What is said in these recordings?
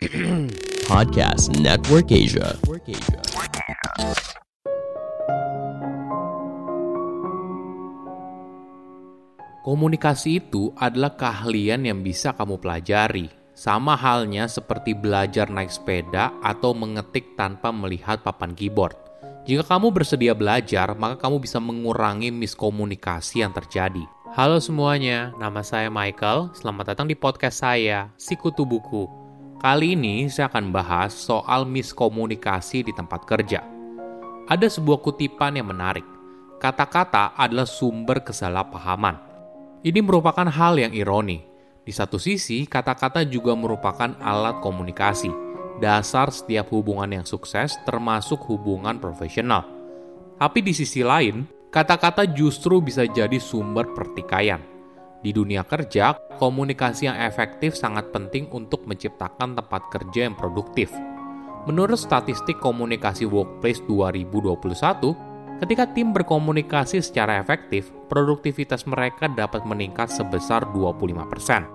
Podcast Network Asia. Komunikasi itu adalah keahlian yang bisa kamu pelajari. Sama halnya seperti belajar naik sepeda atau mengetik tanpa melihat papan keyboard. Jika kamu bersedia belajar, maka kamu bisa mengurangi miskomunikasi yang terjadi. Halo semuanya, nama saya Michael. Selamat datang di podcast saya, Sikutu Buku. Kali ini saya akan bahas soal miskomunikasi di tempat kerja. Ada sebuah kutipan yang menarik. Kata-kata adalah sumber kesalahpahaman. Ini merupakan hal yang ironi. Di satu sisi, kata-kata juga merupakan alat komunikasi, dasar setiap hubungan yang sukses, termasuk hubungan profesional. Tapi di sisi lain, kata-kata justru bisa jadi sumber pertikaian. Di dunia kerja, komunikasi yang efektif sangat penting untuk menciptakan tempat kerja yang produktif. Menurut statistik komunikasi workplace 2021, Ketika tim berkomunikasi secara efektif, produktivitas mereka dapat meningkat sebesar 25%.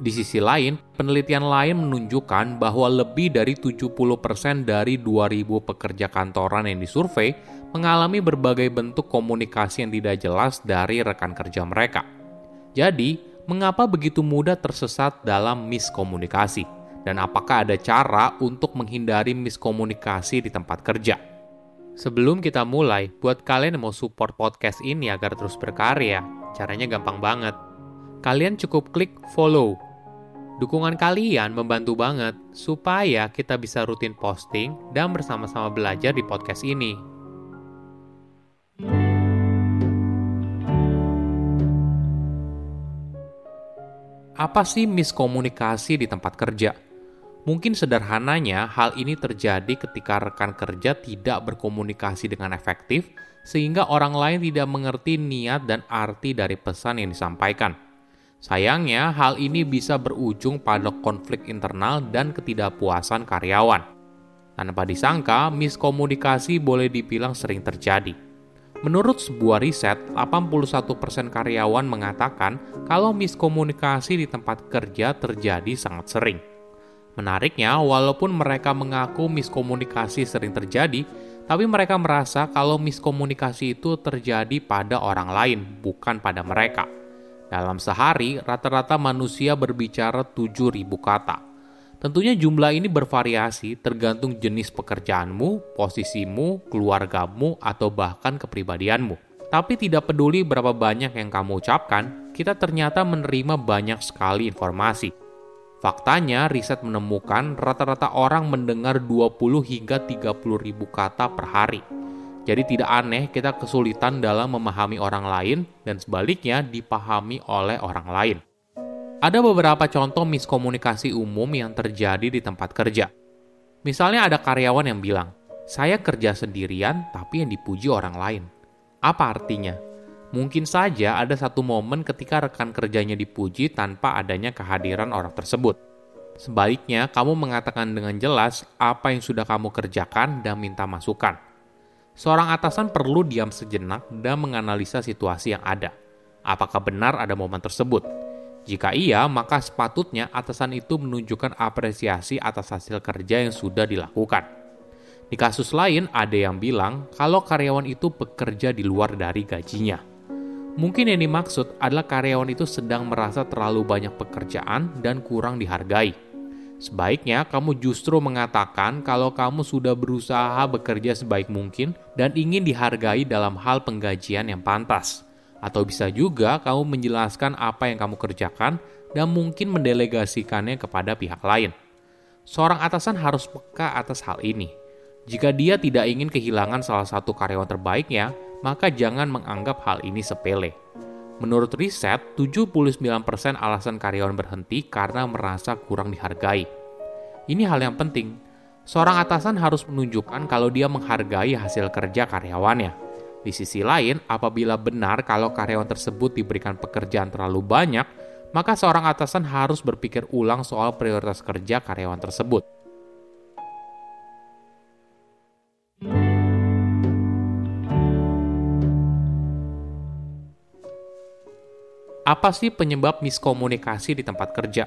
Di sisi lain, penelitian lain menunjukkan bahwa lebih dari 70% dari 2000 pekerja kantoran yang disurvei mengalami berbagai bentuk komunikasi yang tidak jelas dari rekan kerja mereka. Jadi, mengapa begitu mudah tersesat dalam miskomunikasi? Dan apakah ada cara untuk menghindari miskomunikasi di tempat kerja? Sebelum kita mulai, buat kalian yang mau support podcast ini agar terus berkarya, caranya gampang banget. Kalian cukup klik follow. Dukungan kalian membantu banget supaya kita bisa rutin posting dan bersama-sama belajar di podcast ini. Apa sih miskomunikasi di tempat kerja? Mungkin sederhananya, hal ini terjadi ketika rekan kerja tidak berkomunikasi dengan efektif, sehingga orang lain tidak mengerti niat dan arti dari pesan yang disampaikan. Sayangnya, hal ini bisa berujung pada konflik internal dan ketidakpuasan karyawan. Tanpa disangka, miskomunikasi boleh dibilang sering terjadi. Menurut sebuah riset, 81% karyawan mengatakan kalau miskomunikasi di tempat kerja terjadi sangat sering. Menariknya, walaupun mereka mengaku miskomunikasi sering terjadi, tapi mereka merasa kalau miskomunikasi itu terjadi pada orang lain, bukan pada mereka. Dalam sehari, rata-rata manusia berbicara 7.000 kata. Tentunya jumlah ini bervariasi tergantung jenis pekerjaanmu, posisimu, keluargamu, atau bahkan kepribadianmu. Tapi tidak peduli berapa banyak yang kamu ucapkan, kita ternyata menerima banyak sekali informasi. Faktanya, riset menemukan rata-rata orang mendengar 20 hingga 30 ribu kata per hari. Jadi tidak aneh kita kesulitan dalam memahami orang lain dan sebaliknya dipahami oleh orang lain. Ada beberapa contoh miskomunikasi umum yang terjadi di tempat kerja. Misalnya ada karyawan yang bilang, saya kerja sendirian tapi yang dipuji orang lain. Apa artinya? Mungkin saja ada satu momen ketika rekan kerjanya dipuji tanpa adanya kehadiran orang tersebut. Sebaliknya, kamu mengatakan dengan jelas apa yang sudah kamu kerjakan dan minta masukan. Seorang atasan perlu diam sejenak dan menganalisa situasi yang ada. Apakah benar ada momen tersebut? Jika iya, maka sepatutnya atasan itu menunjukkan apresiasi atas hasil kerja yang sudah dilakukan. Di kasus lain, ada yang bilang kalau karyawan itu bekerja di luar dari gajinya. Mungkin yang dimaksud adalah karyawan itu sedang merasa terlalu banyak pekerjaan dan kurang dihargai. Sebaiknya kamu justru mengatakan kalau kamu sudah berusaha bekerja sebaik mungkin dan ingin dihargai dalam hal penggajian yang pantas. Atau bisa juga kamu menjelaskan apa yang kamu kerjakan dan mungkin mendelegasikannya kepada pihak lain. Seorang atasan harus peka atas hal ini. Jika dia tidak ingin kehilangan salah satu karyawan terbaiknya, maka jangan menganggap hal ini sepele. Menurut riset, 79% alasan karyawan berhenti karena merasa kurang dihargai. Ini hal yang penting. Seorang atasan harus menunjukkan kalau dia menghargai hasil kerja karyawannya. Di sisi lain, apabila benar kalau karyawan tersebut diberikan pekerjaan terlalu banyak, maka seorang atasan harus berpikir ulang soal prioritas kerja karyawan tersebut. Apa sih penyebab miskomunikasi di tempat kerja?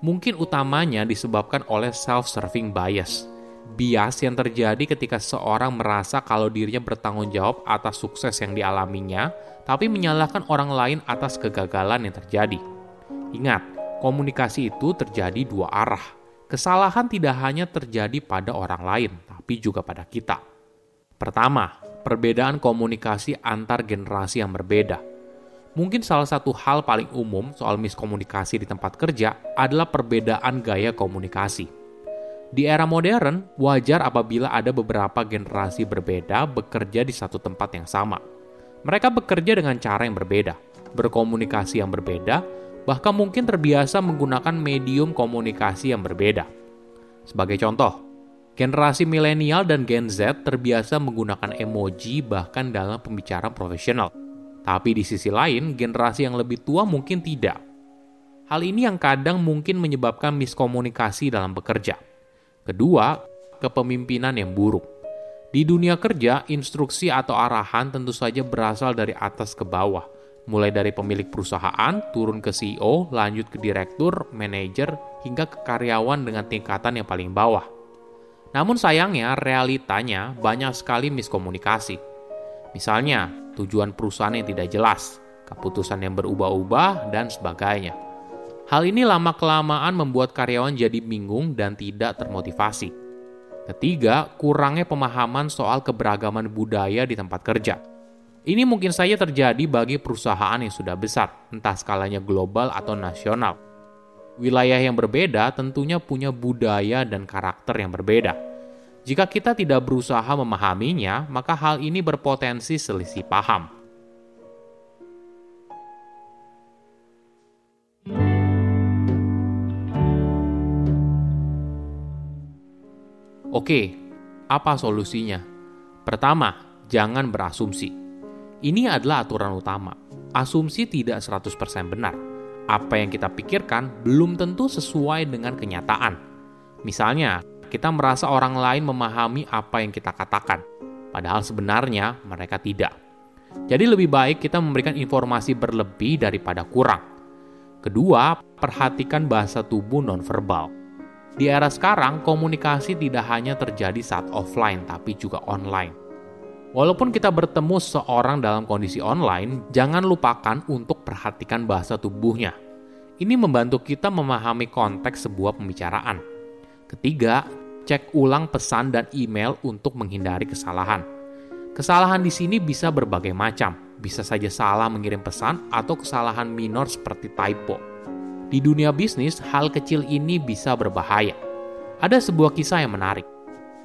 mungkin utamanya disebabkan oleh self-serving bias. Bias yang terjadi ketika seorang merasa kalau dirinya bertanggung jawab atas sukses yang dialaminya, tapi menyalahkan orang lain atas kegagalan yang terjadi. Ingat, komunikasi itu terjadi dua arah. Kesalahan tidak hanya terjadi pada orang lain, tapi juga pada kita. Pertama, perbedaan komunikasi antar generasi yang berbeda. Mungkin salah satu hal paling umum soal miskomunikasi di tempat kerja adalah perbedaan gaya komunikasi. Di era modern, wajar apabila ada beberapa generasi berbeda bekerja di satu tempat yang sama. Mereka bekerja dengan cara yang berbeda, berkomunikasi yang berbeda, bahkan mungkin terbiasa menggunakan medium komunikasi yang berbeda. Sebagai contoh, generasi milenial dan Gen Z terbiasa menggunakan emoji bahkan dalam pembicaraan profesional. Tapi di sisi lain, generasi yang lebih tua mungkin tidak. Hal ini yang kadang mungkin menyebabkan miskomunikasi dalam bekerja. Kedua, kepemimpinan yang buruk. Di dunia kerja, instruksi atau arahan tentu saja berasal dari atas ke bawah – mulai dari pemilik perusahaan turun ke CEO, lanjut ke direktur, manajer, hingga ke karyawan dengan tingkatan yang paling bawah. Namun sayangnya, realitanya banyak sekali miskomunikasi. Misalnya, tujuan perusahaan yang tidak jelas, keputusan yang berubah-ubah, dan sebagainya. Hal ini lama-kelamaan membuat karyawan jadi bingung dan tidak termotivasi. Ketiga, kurangnya pemahaman soal keberagaman budaya di tempat kerja. Ini mungkin saja terjadi bagi perusahaan yang sudah besar, entah skalanya global atau nasional. Wilayah yang berbeda tentunya punya budaya dan karakter yang berbeda. Jika kita tidak berusaha memahaminya, maka hal ini berpotensi selisih paham. Oke, apa solusinya? Pertama, jangan berasumsi. Ini adalah aturan utama. Asumsi tidak 100% benar. Apa yang kita pikirkan belum tentu sesuai dengan kenyataan. Misalnya, kita merasa orang lain memahami apa yang kita katakan, padahal sebenarnya mereka tidak. Jadi lebih baik kita memberikan informasi berlebih daripada kurang. Kedua, perhatikan bahasa tubuh nonverbal. Di era sekarang, komunikasi tidak hanya terjadi saat offline, tapi juga online. Walaupun kita bertemu seorang dalam kondisi online, jangan lupakan untuk perhatikan bahasa tubuhnya. Ini membantu kita memahami konteks sebuah pembicaraan. Ketiga, cek ulang pesan dan email untuk menghindari kesalahan. Kesalahan di sini bisa berbagai macam, bisa saja salah mengirim pesan atau kesalahan minor seperti typo. Di dunia bisnis, hal kecil ini bisa berbahaya. Ada sebuah kisah yang menarik.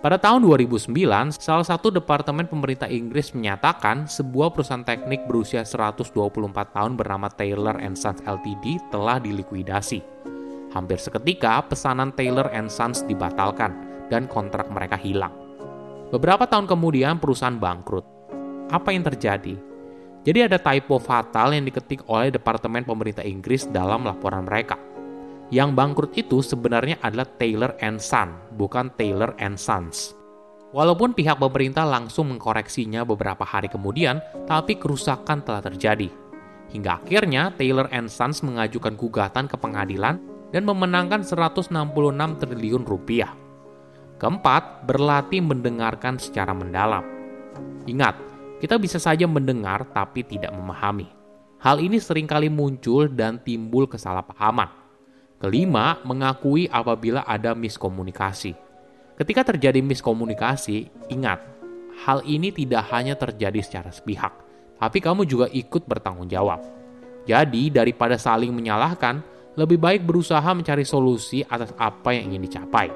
Pada tahun 2009, salah satu departemen pemerintah Inggris menyatakan sebuah perusahaan teknik berusia 124 tahun bernama Taylor Sons Ltd telah dilikuidasi. Hampir seketika, pesanan Taylor Sons dibatalkan dan kontrak mereka hilang. Beberapa tahun kemudian, perusahaan bangkrut. Apa yang terjadi? Jadi ada typo fatal yang diketik oleh Departemen Pemerintah Inggris dalam laporan mereka – yang bangkrut itu sebenarnya adalah Taylor and Son, bukan Taylor and Sons. Walaupun pihak pemerintah langsung mengkoreksinya beberapa hari kemudian, tapi kerusakan telah terjadi. Hingga akhirnya Taylor and Sons mengajukan gugatan ke pengadilan dan memenangkan 166 triliun rupiah. Keempat, berlatih mendengarkan secara mendalam. Ingat, kita bisa saja mendengar tapi tidak memahami. Hal ini sering kali muncul dan timbul kesalahpahaman Kelima, mengakui apabila ada miskomunikasi. Ketika terjadi miskomunikasi, ingat, hal ini tidak hanya terjadi secara sepihak, tapi kamu juga ikut bertanggung jawab. Jadi, daripada saling menyalahkan, lebih baik berusaha mencari solusi atas apa yang ingin dicapai.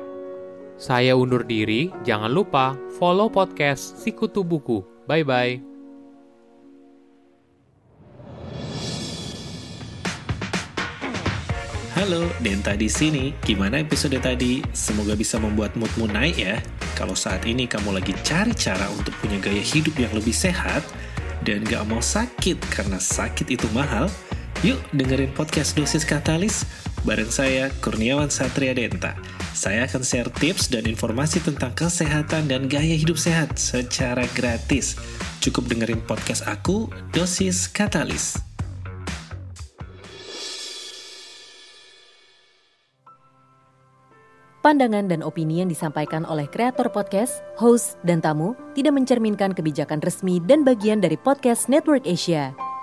Saya undur diri, jangan lupa follow podcast Sikutu Buku. Bye-bye. Halo, Denta di sini. Gimana episode tadi? Semoga bisa membuat moodmu naik ya. Kalau saat ini kamu lagi cari cara untuk punya gaya hidup yang lebih sehat dan gak mau sakit karena sakit itu mahal, yuk dengerin podcast Dosis Katalis bareng saya Kurniawan Satria Denta. Saya akan share tips dan informasi tentang kesehatan dan gaya hidup sehat secara gratis. Cukup dengerin podcast aku, Dosis Katalis. Pandangan dan opini yang disampaikan oleh kreator podcast, host, dan tamu tidak mencerminkan kebijakan resmi dan bagian dari podcast Network Asia.